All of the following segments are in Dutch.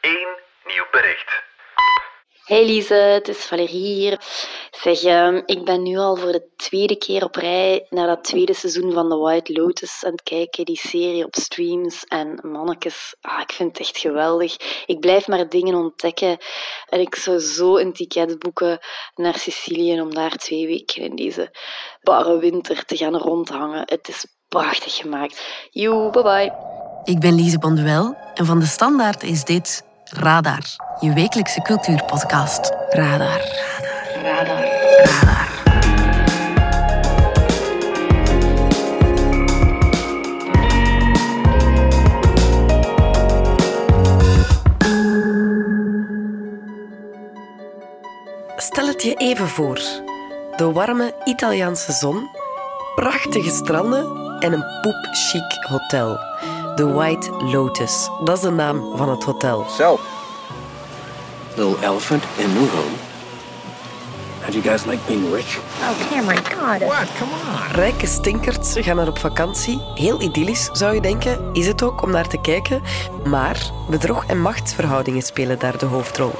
één nieuw bericht. Hey Lise, het is Valerie hier. Zeg, ehm, ik ben nu al voor de tweede keer op rij naar dat tweede seizoen van The White Lotus aan het kijken, die serie op streams. En mannetjes, ah, ik vind het echt geweldig. Ik blijf maar dingen ontdekken. En ik zou zo een ticket boeken naar Sicilië om daar twee weken in deze barre winter te gaan rondhangen. Het is prachtig gemaakt. Joe, bye bye. Ik ben Lise Bonduel en van de Standaard is dit Radar, je wekelijkse cultuurpodcast. Radar. Radar. Radar. Radar. Stel het je even voor. De warme Italiaanse zon, prachtige stranden en een poepchic hotel. The White Lotus, dat is de naam van het hotel. So, little elephant in new home. How do you guys like being rich? Oh, Cameron, God. What? Come on. Rijke stinkerts gaan er op vakantie. Heel idyllisch, zou je denken. Is het ook om naar te kijken. Maar bedrog en machtsverhoudingen spelen daar de hoofdrol.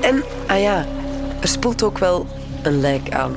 En, ah ja, er spoelt ook wel een lijk aan.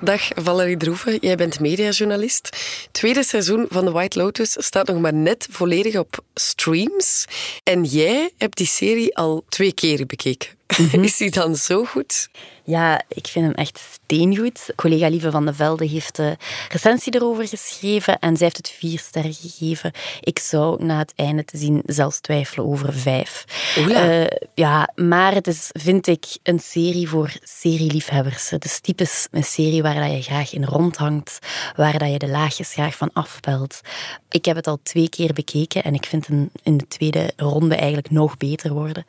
Dag Valerie Droeven, jij bent mediajournalist. Tweede seizoen van The White Lotus staat nog maar net volledig op streams. En jij hebt die serie al twee keer bekeken. Is die dan zo goed? Ja, ik vind hem echt steengoed. Collega Lieve van de Velde heeft de recensie erover geschreven en zij heeft het vier sterren gegeven. Ik zou na het einde te zien zelfs twijfelen over vijf. Eh, ja, maar het is, vind ik, een serie voor serieliefhebbers. Het is typisch een serie waar dat je graag in rondhangt, waar dat je de laagjes graag van afpelt. Ik heb het al twee keer bekeken en ik vind hem in de tweede ronde eigenlijk nog beter worden.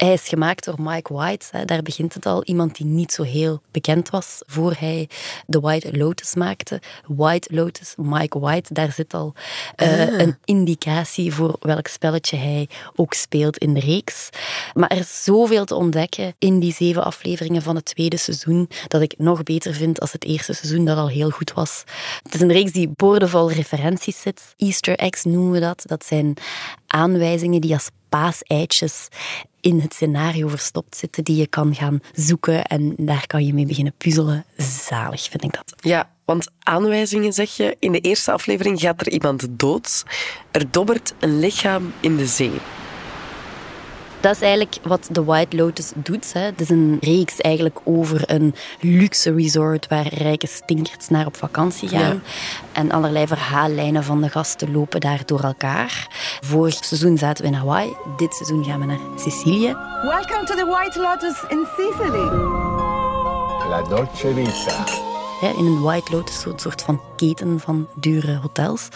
Hij is gemaakt door Mike White, hè, daar begint het al. Iemand die niet zo heel bekend was voor hij The White Lotus maakte. White Lotus, Mike White, daar zit al eh, een indicatie voor welk spelletje hij ook speelt in de reeks. Maar er is zoveel te ontdekken in die zeven afleveringen van het tweede seizoen, dat ik nog beter vind als het eerste seizoen dat al heel goed was. Het is een reeks die boordevol referenties zit. Easter eggs noemen we dat. Dat zijn aanwijzingen die als paaseitjes in het scenario verstopt zitten, die je kan gaan zoeken en daar kan je mee beginnen puzzelen. Zalig vind ik dat. Ja, want aanwijzingen zeg je. In de eerste aflevering gaat er iemand dood. Er dobbert een lichaam in de zee. Dat is eigenlijk wat The White Lotus doet. Hè. Het is een reeks eigenlijk over een luxe resort waar rijke stinkers naar op vakantie gaan. Ja. En allerlei verhaallijnen van de gasten lopen daar door elkaar. Vorig seizoen zaten we in Hawaii. Dit seizoen gaan we naar Sicilië. Welcome to the White Lotus in Sicily. La Dolce Vita. In een White Lotus, zo'n soort van keten van dure hotels.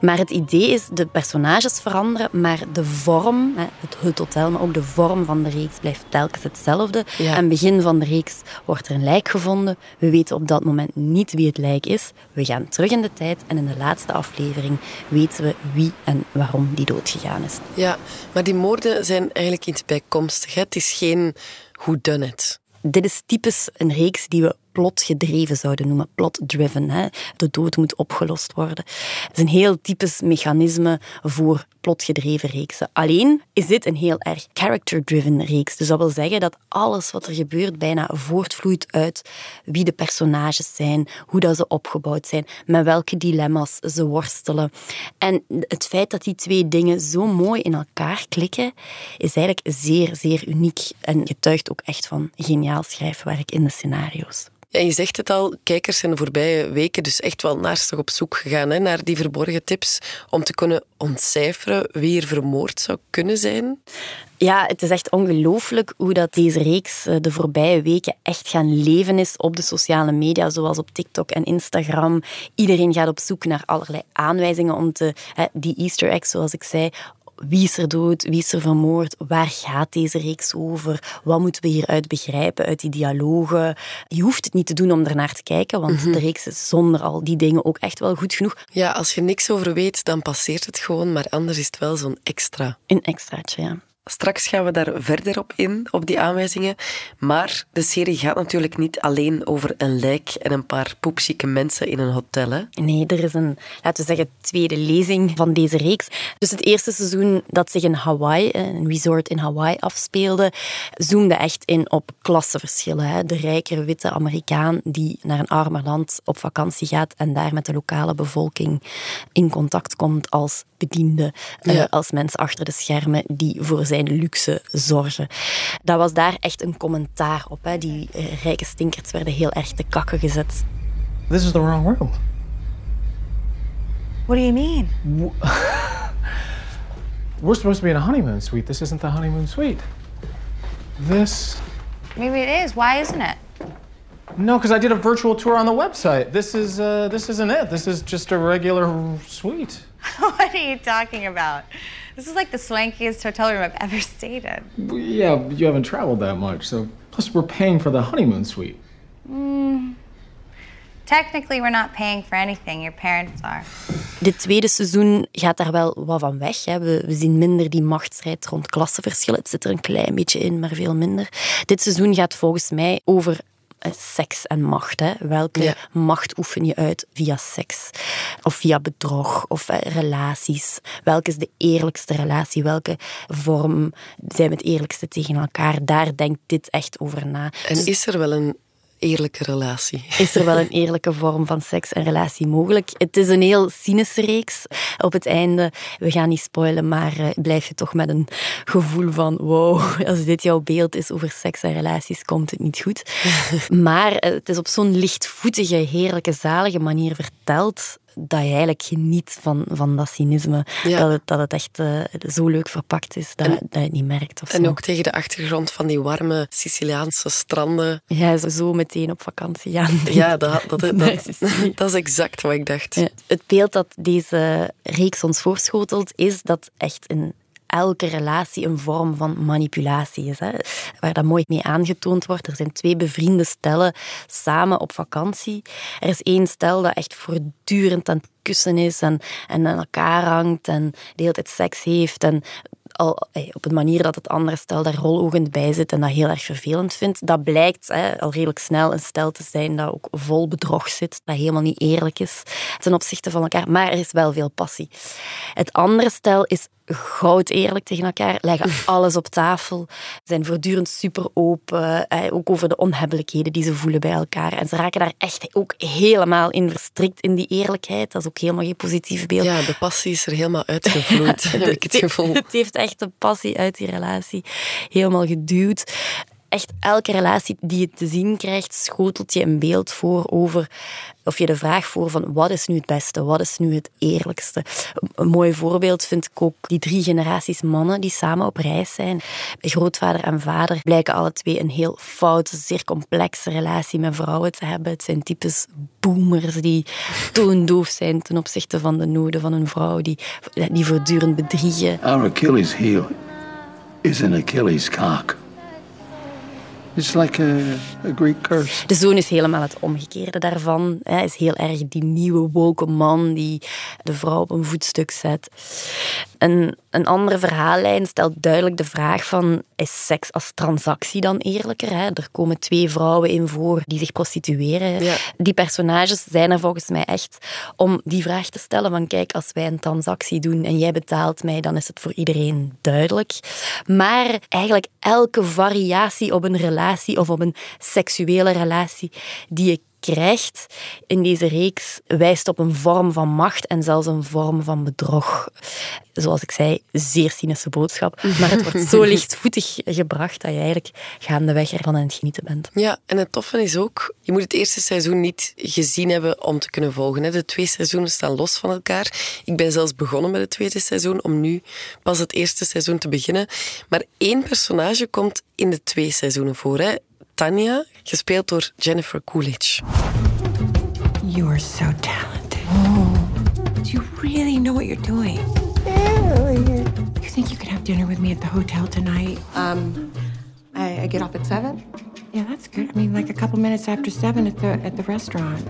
Maar het idee is, de personages veranderen, maar de vorm, hè, het, het hotel, maar ook de vorm van de reeks blijft telkens hetzelfde. Ja. Aan het begin van de reeks wordt er een lijk gevonden. We weten op dat moment niet wie het lijk is. We gaan terug in de tijd en in de laatste aflevering weten we wie en waarom die doodgegaan is. Ja, maar die moorden zijn eigenlijk iets bijkomstig. hè. Het is geen whodunit. Dit is typisch een reeks die we plotgedreven zouden noemen. Plot-driven. De dood moet opgelost worden. Het is een heel typisch mechanisme voor plotgedreven reeksen. Alleen is dit een heel erg character-driven reeks. Dus dat wil zeggen dat alles wat er gebeurt bijna voortvloeit uit wie de personages zijn, hoe dat ze opgebouwd zijn, met welke dilemma's ze worstelen. En het feit dat die twee dingen zo mooi in elkaar klikken, is eigenlijk zeer, zeer uniek en getuigt ook echt van geniaal schrijfwerk in de scenario's. Ja, je zegt het al, kijkers zijn de voorbije weken dus echt wel naastig op zoek gegaan hè, naar die verborgen tips om te kunnen ontcijferen wie er vermoord zou kunnen zijn. Ja, het is echt ongelooflijk hoe dat deze reeks eh, de voorbije weken echt gaan leven is op de sociale media, zoals op TikTok en Instagram. Iedereen gaat op zoek naar allerlei aanwijzingen om te, die Easter eggs, zoals ik zei, wie is er dood? Wie is er vermoord? Waar gaat deze reeks over? Wat moeten we hieruit begrijpen uit die dialogen? Je hoeft het niet te doen om ernaar te kijken, want de reeks is zonder al die dingen ook echt wel goed genoeg. Ja, als je niks over weet, dan passeert het gewoon, maar anders is het wel zo'n extra. Een extraatje, ja. Straks gaan we daar verder op in, op die aanwijzingen. Maar de serie gaat natuurlijk niet alleen over een lijk en een paar poepzieke mensen in een hotel. Hè? Nee, er is een, laten we zeggen, tweede lezing van deze reeks. Dus het eerste seizoen dat zich in Hawaii, een resort in Hawaii, afspeelde, zoomde echt in op klassenverschillen. Hè. De rijkere witte Amerikaan die naar een armer land op vakantie gaat en daar met de lokale bevolking in contact komt als bediende, eh, Ja. als mens achter de schermen die voor zijn luxe zorgen. Dat was daar echt een commentaar op. Hè. Die eh, rijke stinkers werden heel erg te kakken gezet. This is the wrong room. What do you mean? We're supposed to be in a honeymoon suite. This isn't the honeymoon suite. This. Maybe it is. Why isn't it? No, because I did a virtual tour on the website. This is uh, this isn't it. This is just a regular suite. what are you talking about? This is like the swankiest hotel room I've ever stayed in. Yeah, but you haven't traveled that much, so plus we're paying for the honeymoon suite. Technically, we're not paying for anything. Your parents are. Dit tweede seizoen gaat daar wel wat van weg. Hè. We, we zien minder die machtsstrijd rond klassenverschillen. Het zit er een klein beetje in, maar veel minder. Dit seizoen gaat volgens mij over seks en macht. Hè. Welke Ja. macht oefen je uit via seks? Of via bedrog? Of eh, relaties? Welke is de eerlijkste relatie? Welke vorm zijn we het eerlijkste tegen elkaar? Daar denkt dit echt over na. En is er wel een eerlijke relatie? is er wel een eerlijke vorm van seks en relatie mogelijk. Het is een heel cynische reeks. Op het einde, we gaan niet spoilen, maar eh, blijf je toch met een gevoel van wow, als dit jouw beeld is over seks en relaties, komt het niet goed. maar eh, het is op zo'n lichtvoetige, heerlijke, zalige manier verteld dat je eigenlijk geniet van, van dat cynisme. Ja. Dat, het, dat het echt eh, zo leuk verpakt is dat, dat je het niet merkt. Of En zo. ook tegen de achtergrond van die warme Siciliaanse stranden. Ja, zo- zo meteen op vakantie gaan. Ja, dat, dat, dat, dat, is exact wat ik dacht. Ja. Het beeld dat deze reeks ons voorschotelt, is dat echt in elke relatie een vorm van manipulatie is. Hè? Waar dat mooi mee aangetoond wordt. Er zijn twee bevriende stellen samen op vakantie. Er is één stel dat echt voortdurend aan het kussen is en, en aan elkaar hangt en de hele tijd seks heeft. En al, eh, op een manier dat het andere stel daar rologend bij zit en dat heel erg vervelend vindt. Dat blijkt hè, al redelijk snel een stel te zijn dat ook vol bedrog zit, dat helemaal niet eerlijk is ten opzichte van elkaar. Maar er is wel veel passie. Het andere stel is goud eerlijk tegen elkaar, leggen alles op tafel, zijn voortdurend super open, eh, ook over de onhebbelijkheden die ze voelen bij elkaar. En ze raken daar echt ook helemaal in verstrikt in die eerlijkheid. Dat is ook helemaal geen positief beeld. Ja, de passie is er helemaal uitgevloeid, heb ik het gevoel. Het heeft echt de passie uit die relatie helemaal geduwd. Echt elke relatie die je te zien krijgt, schotelt je een beeld voor over, of je de vraag voor van wat is nu het beste, wat is nu het eerlijkste. Een- Een mooi voorbeeld vind ik ook die drie generaties mannen die samen op reis zijn. Grootvader en vader blijken alle twee een heel foute, zeer complexe relatie met vrouwen te hebben. Het zijn types boomers die toondoof zijn ten opzichte van de noden van een vrouw, die, die voortdurend bedriegen. Our Achilles heel is an Achilles cock. It's like a, a Greek curse. De zoon is helemaal het omgekeerde daarvan. Hij is heel erg die nieuwe woke man die de vrouw op een voetstuk zet. Een, een andere verhaallijn stelt duidelijk de vraag van is seks als transactie dan eerlijker? Hè? Er komen twee vrouwen in voor die zich prostitueren. Ja. Die personages zijn er volgens mij echt om die vraag te stellen van kijk, als wij een transactie doen en jij betaalt mij, dan is het voor iedereen duidelijk. Maar eigenlijk elke variatie op een relatie of op een seksuele relatie die je krijgt in deze reeks wijst op een vorm van macht en zelfs een vorm van bedrog. Zoals ik zei, zeer cynische boodschap. Maar het wordt zo lichtvoetig gebracht dat je eigenlijk gaandeweg ervan aan het genieten bent. Ja, en het toffe is ook, je moet het eerste seizoen niet gezien hebben om te kunnen volgen. De twee seizoenen staan los van elkaar. Ik ben zelfs begonnen met het tweede seizoen om nu pas het eerste seizoen te beginnen. Maar één personage komt in de twee seizoenen voor. Hè. Tanya, gespeeld door Jennifer Coolidge. You are so talented. Do you really know what you're doing? You think you could have dinner with me at the hotel tonight? Um, I, I get off at seven. Yeah, that's good. I mean, like a couple minutes after seven at the at the restaurant.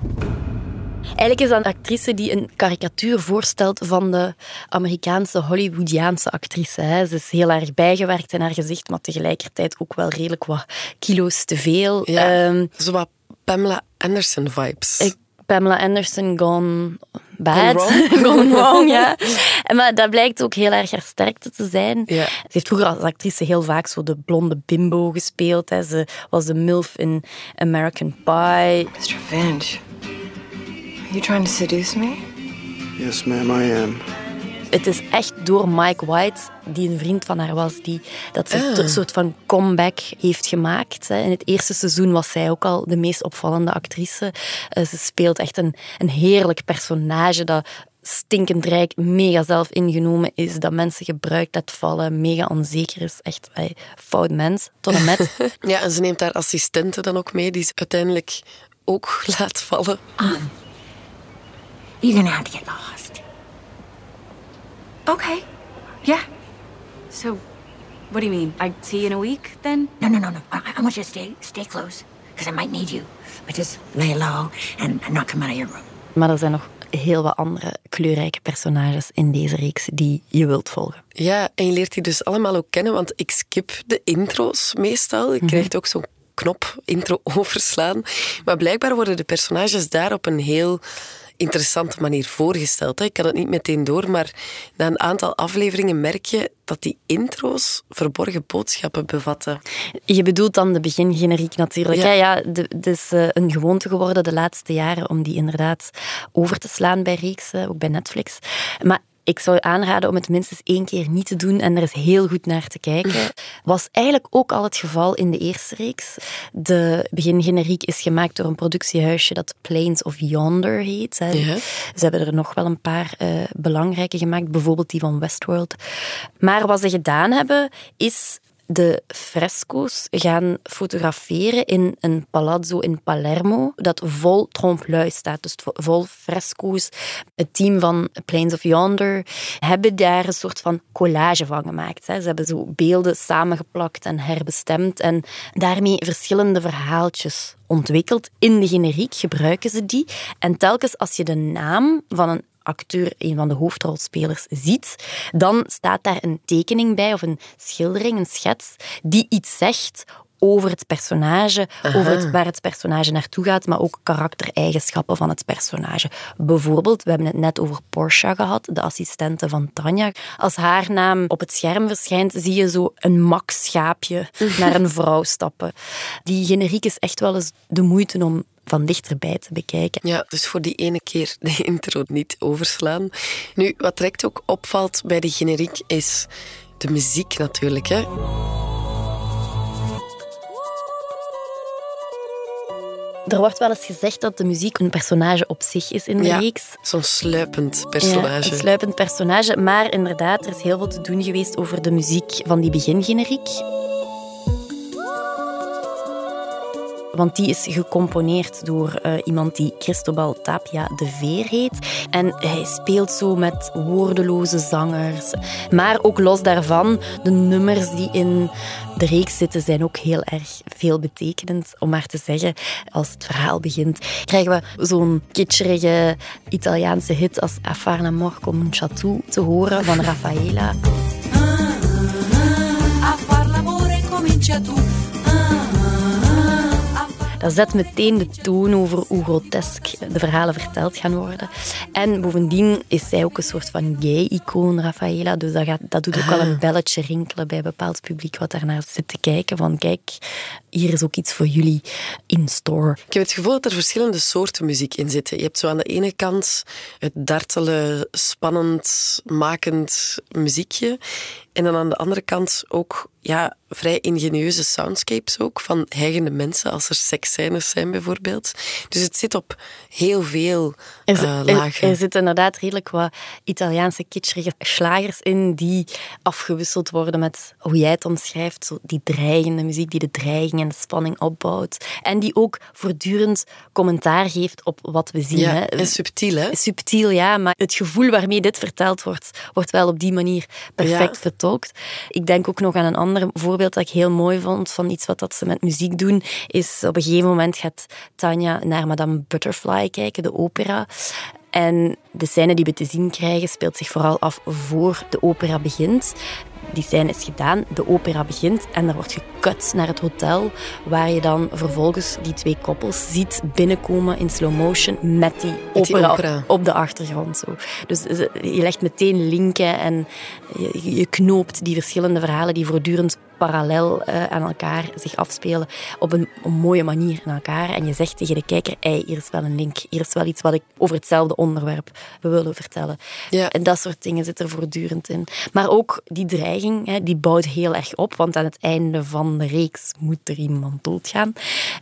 Eigenlijk is dat een actrice die een karikatuur voorstelt van de Amerikaanse Hollywoodiaanse actrice. Hè. Ze is heel erg bijgewerkt in haar gezicht, maar tegelijkertijd ook wel redelijk wat kilo's te veel. Ja, Ehm, zo wat Pamela Anderson vibes. ik, Pamela Anderson gone bad. Gone wrong? Gone wrong, ja. En Maar dat blijkt ook heel erg haar sterkte te zijn. Ja. Ze heeft vroeger als actrice heel vaak zo de blonde bimbo gespeeld. Hè. Ze was de MILF in American Pie. Mr. Finch, are you trying to seduce me? Yes, ma'am, I am. Het is echt door Mike White, die een vriend van haar was, die dat ze Ah. een soort van comeback heeft gemaakt. hè. In het eerste seizoen was zij ook al de meest opvallende actrice. Eh, Ze speelt echt een, een heerlijk personage dat stinkend rijk, mega zelf ingenomen is, dat mensen gebruikt laat vallen, mega onzeker is. Echt ey, fout mens, tot en met. Ja, en ze neemt haar assistenten dan ook mee, die ze uiteindelijk ook laat vallen. You're gonna have to get lost. Okay. Yeah. So, what do you mean? I see you in a week then? No, no, no, no. I, I want you to stay, stay close, because I might need you. But just lay low and, and not come out of your room. Maar er zijn nog heel wat andere kleurrijke personages in deze reeks die je wilt volgen. Ja, en je leert die dus allemaal ook kennen, want ik skip de intro's meestal. Je krijgt ook zo'n knop intro overslaan. Maar blijkbaar worden de personages daar op een heel interessante manier voorgesteld. hè. Ik kan het niet meteen door, maar na een aantal afleveringen merk je dat die intro's verborgen boodschappen bevatten. Je bedoelt dan de begingeneriek natuurlijk. Ja. Ja, het is eh, een gewoonte geworden de laatste jaren om die inderdaad over te slaan bij reeksen, ook bij Netflix. Maar ik zou aanraden om het minstens één keer niet te doen en er eens heel goed naar te kijken. Was eigenlijk ook al het geval in de eerste reeks. De begingeneriek is gemaakt door een productiehuisje dat Plains of Yonder heet. hè. Ja. Ze hebben er nog wel een paar eh, belangrijke gemaakt, bijvoorbeeld die van Westworld. Maar wat ze gedaan hebben, is de fresco's gaan fotograferen in een palazzo in Palermo dat vol trompe-l'œil staat, dus vo- vol fresco's. Het team van Plains of Yonder hebben daar een soort van collage van gemaakt. hè. Ze hebben zo beelden samengeplakt en herbestemd en daarmee verschillende verhaaltjes ontwikkeld. In de generiek gebruiken ze die en telkens als je de naam van een acteur, een van de hoofdrolspelers, ziet, dan staat daar een tekening bij of een schildering, een schets, die iets zegt over het personage, over het, waar het personage naartoe gaat, maar ook karaktereigenschappen van het personage. Bijvoorbeeld, we hebben het net over Portia gehad, de assistente van Tanja. Als haar naam op het scherm verschijnt, zie je zo een mak-schaapje naar een vrouw stappen. Die generiek is echt wel eens de moeite om van dichterbij te bekijken. Ja, dus voor die ene keer de intro niet overslaan. Nu, wat direct ook opvalt bij die generiek is de muziek natuurlijk. Hè. Er wordt wel eens gezegd dat de muziek een personage op zich is in de Ja, reeks. Zo'n sluipend Ja, personage. een sluipend personage. Maar inderdaad, er is heel veel te doen geweest over de muziek van die begingeneriek. Want die is gecomponeerd door eh, iemand die Cristobal Tapia de Veer heet. En hij speelt zo met woordeloze zangers. Maar ook los daarvan, de nummers die in de reeks zitten zijn ook heel erg veelbetekenend. Om maar te zeggen, als het verhaal begint, krijgen we zo'n kitscherige Italiaanse hit als Affar l'amor come un chatou te horen van Raffaella. Dat zet meteen de toon over hoe grotesk de verhalen verteld gaan worden. En bovendien is zij ook een soort van gay-icoon, Raffaella. Dus dat, gaat, dat doet ook wel een belletje rinkelen bij een bepaald publiek wat daarnaar zit te kijken. Van kijk, hier is ook iets voor jullie in store. Ik heb het gevoel dat er verschillende soorten muziek in zitten. Je hebt zo aan de ene kant het dartele, spannend, makend muziekje. En dan aan de andere kant ook ja, vrij ingenieuze soundscapes ook, van hijgende mensen als er seksscènes zijn bijvoorbeeld. Dus het zit op heel veel Er, eh, lagen. er zitten inderdaad redelijk wat Italiaanse kitscherige slagers in die afgewisseld worden met hoe jij het omschrijft, zo die dreigende muziek die de dreiging en de spanning opbouwt. En die ook voortdurend commentaar geeft op wat we zien. Ja, hè. en subtiel, hè? Subtiel, ja, maar het gevoel waarmee dit verteld wordt, wordt wel op die manier perfect Ja. Ik denk ook nog aan een ander voorbeeld dat ik heel mooi vond van iets wat dat ze met muziek doen. Is op een gegeven moment gaat Tanja naar Madame Butterfly kijken, de opera. En de scène die we te zien krijgen speelt zich vooral af voor de opera begint. Die scène is gedaan, de opera begint en er wordt gekut naar het hotel, waar je dan vervolgens die twee koppels ziet binnenkomen in slow motion met die, opera, op de achtergrond. Zo. Dus ze- je legt meteen linken en je, je knoopt die verschillende verhalen die voortdurend parallel eh, aan elkaar zich afspelen op een, een mooie manier in elkaar. En je zegt tegen de kijker, hey, hier is wel een link, hier is wel iets wat ik over hetzelfde onderwerp willen vertellen. Ja. En dat soort dingen zit er voortdurend in. Maar ook die dreiging, hè, die bouwt heel erg op, want aan het einde van de reeks moet er iemand doodgaan.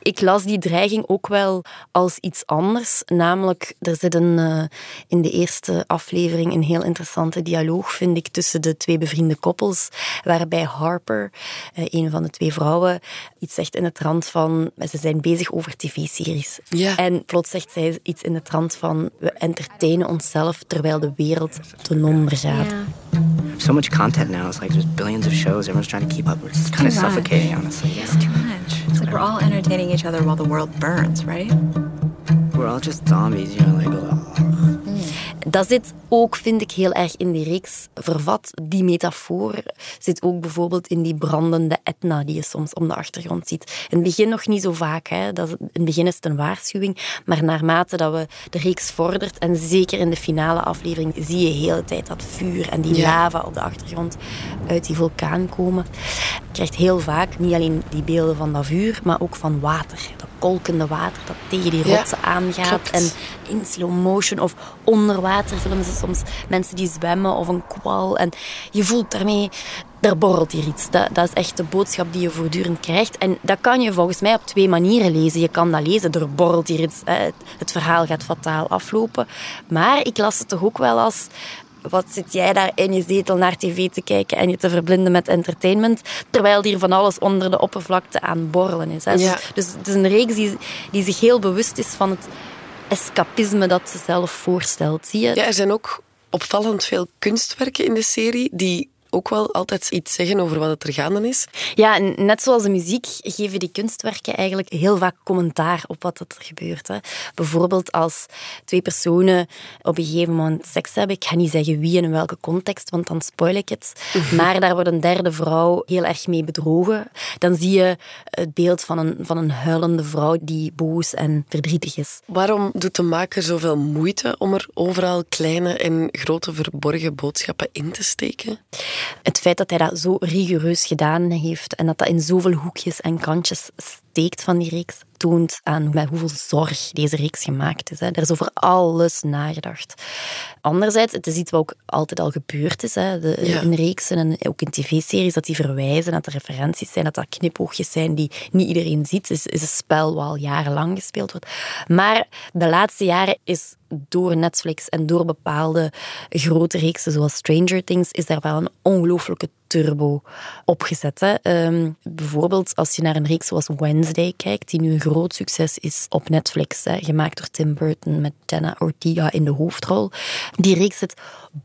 Ik las die dreiging ook wel als iets anders, namelijk er zit een, eh, in de eerste aflevering een heel interessante dialoog, vind ik, tussen de twee bevriende koppels, waarbij Harper, eh, een van de twee vrouwen, iets zegt in de trant van, ze zijn bezig over tv-series. Ja. En plots zegt zij iets in de trant van, we entertainen onszelf terwijl de wereld ten onder gaat. So much content now. It's like there's billions of shows. Everyone's trying to keep up. It's kind of much. suffocating, honestly. It's too much. It's like we're all entertaining each other while the world burns, right? We're all just zombies, you know, like. Dat zit ook, vind ik, heel erg in die reeks vervat. Die metafoor zit ook bijvoorbeeld in die brandende Etna die je soms om de achtergrond ziet. In het begin nog niet zo vaak. Hè. Dat, in het begin is het een waarschuwing. Maar naarmate dat we de reeks vordert, en zeker in de finale aflevering, zie je de hele tijd dat vuur en die Ja. lava op de achtergrond uit die vulkaan komen. Je krijgt heel vaak niet alleen die beelden van dat vuur, maar ook van water. Dat kolkende water dat tegen die Ja, rotsen aangaat. klopt. En in slow motion of onder water filmen ze soms mensen die zwemmen of een kwal. En je voelt daarmee, er borrelt hier iets. Dat, dat is echt de boodschap die je voortdurend krijgt. En dat kan je volgens mij op twee manieren lezen. Je kan dat lezen, er borrelt hier iets. hè, het verhaal gaat fataal aflopen. Maar ik las het toch ook wel als... Wat zit jij daar in je zetel naar tv te kijken en je te verblinden met entertainment, terwijl hier van alles onder de oppervlakte aan borrelen is. Hè? Ja. Dus, dus het is een reeks die, die zich heel bewust is van het escapisme dat ze zelf voorstelt. Zie je? Ja, er zijn ook opvallend veel kunstwerken in de serie die ook wel altijd iets zeggen over wat het er gaande is. Ja, net zoals de muziek geven die kunstwerken eigenlijk heel vaak commentaar op wat er gebeurt. Hè. Bijvoorbeeld als twee personen op een gegeven moment seks hebben. Ik ga niet zeggen wie en in welke context, want dan spoil ik het. Maar daar wordt een derde vrouw heel erg mee bedrogen. Dan zie je het beeld van een, van een huilende vrouw die boos en verdrietig is. Waarom doet de maker zoveel moeite om er overal kleine en grote verborgen boodschappen in te steken? Het feit dat hij dat zo rigoureus gedaan heeft en dat dat in zoveel hoekjes en kantjes steekt van die reeks, toont aan met hoeveel zorg deze reeks gemaakt is. Hè. Er is over alles nagedacht. Anderzijds, het is iets wat ook altijd al gebeurd is. Hè. De, Ja. In reeksen en ook in tv-series, dat die verwijzen, dat er referenties zijn, dat dat knipoogjes zijn die niet iedereen ziet, is, is een spel wat al jarenlang gespeeld wordt. Maar de laatste jaren is door Netflix en door bepaalde grote reeksen zoals Stranger Things, is daar wel een ongelooflijke turbo opgezet. Hè. Ehm, bijvoorbeeld als je naar een reeks zoals Wednesday kijkt, die nu een groot succes is op Netflix, hè, gemaakt door Tim Burton met Jenna Ortega in de hoofdrol. Die reeks zit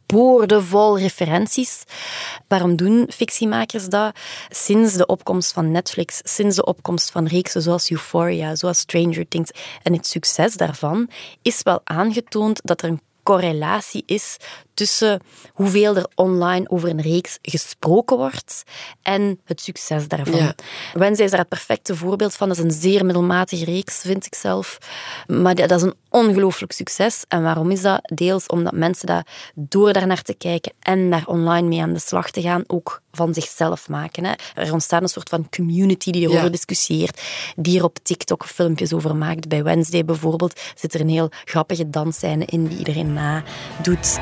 boordevol referenties. Waarom doen fictiemakers dat? Sinds de opkomst van Netflix, sinds de opkomst van reeksen zoals Euphoria, zoals Stranger Things en het succes daarvan, is wel aangetoond dat er een correlatie is tussen hoeveel er online over een reeks gesproken wordt en het succes daarvan. Ja. Wednesday is daar het perfecte voorbeeld van. Dat is een zeer middelmatige reeks, vind ik zelf. Maar dat is een ongelooflijk succes. En waarom is dat? Deels omdat mensen dat door daar naar te kijken en daar online mee aan de slag te gaan, ook van zichzelf maken. Hè. Er ontstaat een soort van community die erover Ja. discussieert, die er op TikTok filmpjes over maakt. Bij Wednesday bijvoorbeeld zit er een heel grappige dansscène in die iedereen nadoet.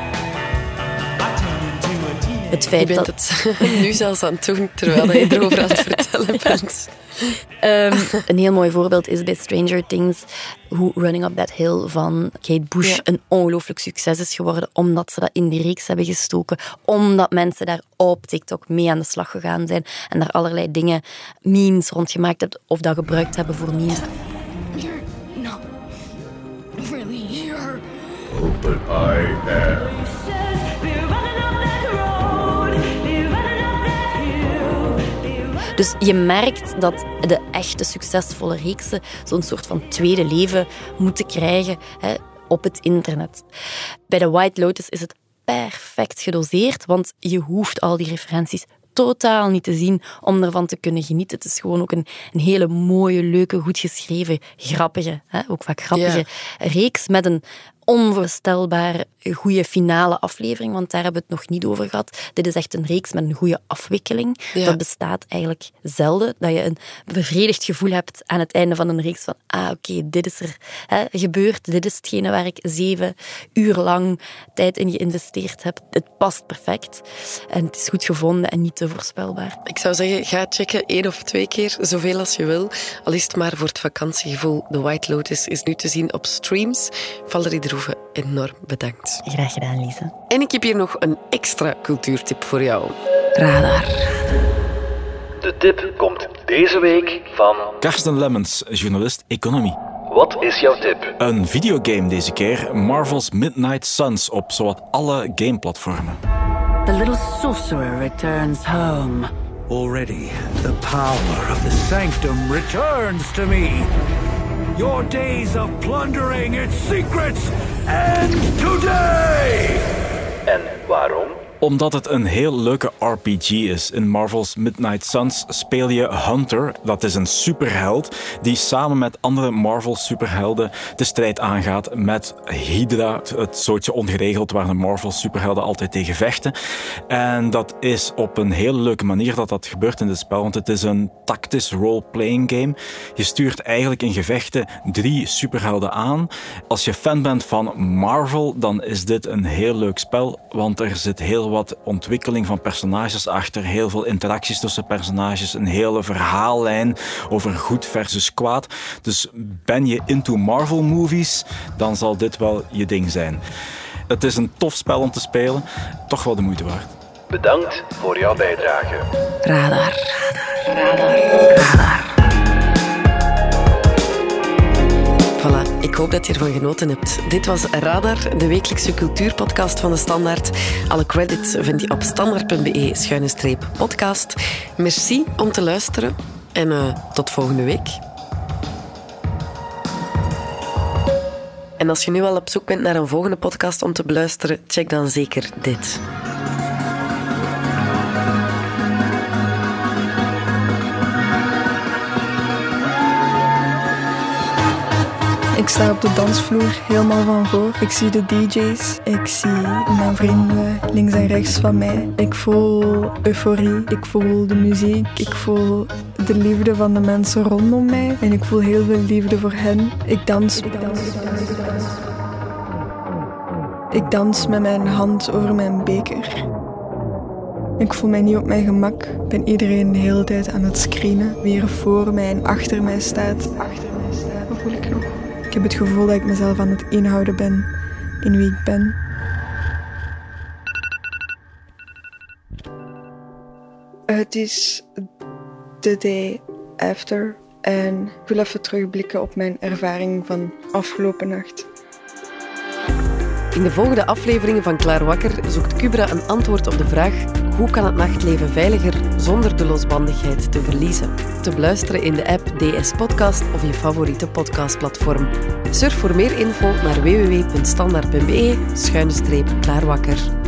Het Je feit bent dat... het nu zelfs aan het doen, terwijl je erover aan het vertellen bent. Ehm, een heel mooi voorbeeld is bij Stranger Things hoe Running Up That Hill van Kate Bush Ja. een ongelooflijk succes is geworden, omdat ze dat in die reeks hebben gestoken, omdat mensen daar op TikTok mee aan de slag gegaan zijn en daar allerlei dingen, memes rondgemaakt hebben of dat gebruikt hebben voor memes. You're not really here. But I am. Dus je merkt dat de echte succesvolle reeksen zo'n soort van tweede leven moeten krijgen hè, op het internet. Bij The White Lotus is het perfect gedoseerd, want je hoeft al die referenties totaal niet te zien om ervan te kunnen genieten. Het is gewoon ook een, een hele mooie, leuke, goed geschreven, grappige, hè, ook vaak grappige reeks met een onvoorstelbaar goede finale aflevering, want daar hebben we het nog niet over gehad. Dit is echt een reeks met een goede afwikkeling. Ja. Dat bestaat eigenlijk zelden. Dat je een bevredigd gevoel hebt aan het einde van een reeks van ah, oké, dit is er hè, gebeurd. Dit is hetgene waar ik zeven uur lang tijd in geïnvesteerd heb. Het past perfect. En het is goed gevonden en niet te voorspelbaar. Ik zou zeggen, ga checken één of twee keer, zoveel als je wil. Al is het maar voor het vakantiegevoel. The White Lotus is nu te zien op streams. Valerie Enorm bedankt. Graag gedaan, Lise. En ik heb hier nog een extra cultuurtip voor jou. Radar. De tip komt deze week van... Karsten Lemmens, journalist economie. Wat is jouw tip? Een videogame deze keer, Marvel's Midnight Suns, op zowat alle gameplatformen. The little sorcerer returns home. Already, the power of the sanctum returns to me. Your days of plundering its secrets end today! En waarom? Omdat het een heel leuke RPG is. In Marvel's Midnight Suns speel je Hunter, dat is een superheld, die samen met andere Marvel superhelden de strijd aangaat met Hydra, het soortje ongeregeld waar de Marvel superhelden altijd tegen vechten. En dat is op een hele leuke manier dat dat gebeurt in dit spel, want het is een tactisch role-playing game. Je stuurt eigenlijk in gevechten drie superhelden aan. Als je fan bent van Marvel, dan is dit een heel leuk spel, want er zit heel wat ontwikkeling van personages achter, heel veel interacties tussen personages, een hele verhaallijn over goed versus kwaad. Dus ben je into Marvel movies, dan zal dit wel je ding zijn. Het is een tof spel om te spelen, toch wel de moeite waard. Bedankt voor jouw bijdrage. Radar. Radar. Radar. Voilà, ik hoop dat je ervan genoten hebt. Dit was Radar, de wekelijkse cultuurpodcast van de Standaard. Alle credits vind je op standaard.be-podcast. Merci om te luisteren en uh, tot volgende week. En als je nu al op zoek bent naar een volgende podcast om te beluisteren, check dan zeker dit. Ik sta op de dansvloer helemaal van voor. Ik zie de DJ's. Ik zie mijn vrienden links en rechts van mij. Ik voel euforie. Ik voel de muziek. Ik voel de liefde van de mensen rondom mij. En ik voel heel veel liefde voor hen. Ik dans. Ik dans. Ik dans met mijn hand over mijn beker. Ik voel mij niet op mijn gemak. Ik ben iedereen de hele tijd aan het screenen. Wie er voor mij en achter mij staat. Achter mij staat. Voel? Ik heb het gevoel dat ik mezelf aan het inhouden ben in wie ik ben. Het is the day after en ik wil even terugblikken op mijn ervaring van afgelopen nacht. In de volgende afleveringen van Klaar Wakker zoekt Cubra een antwoord op de vraag hoe kan het nachtleven veiliger zonder de losbandigheid te verliezen? Te beluisteren in de app DS Podcast of je favoriete podcastplatform. Surf voor meer info naar www.standaard.be-klaarwakker.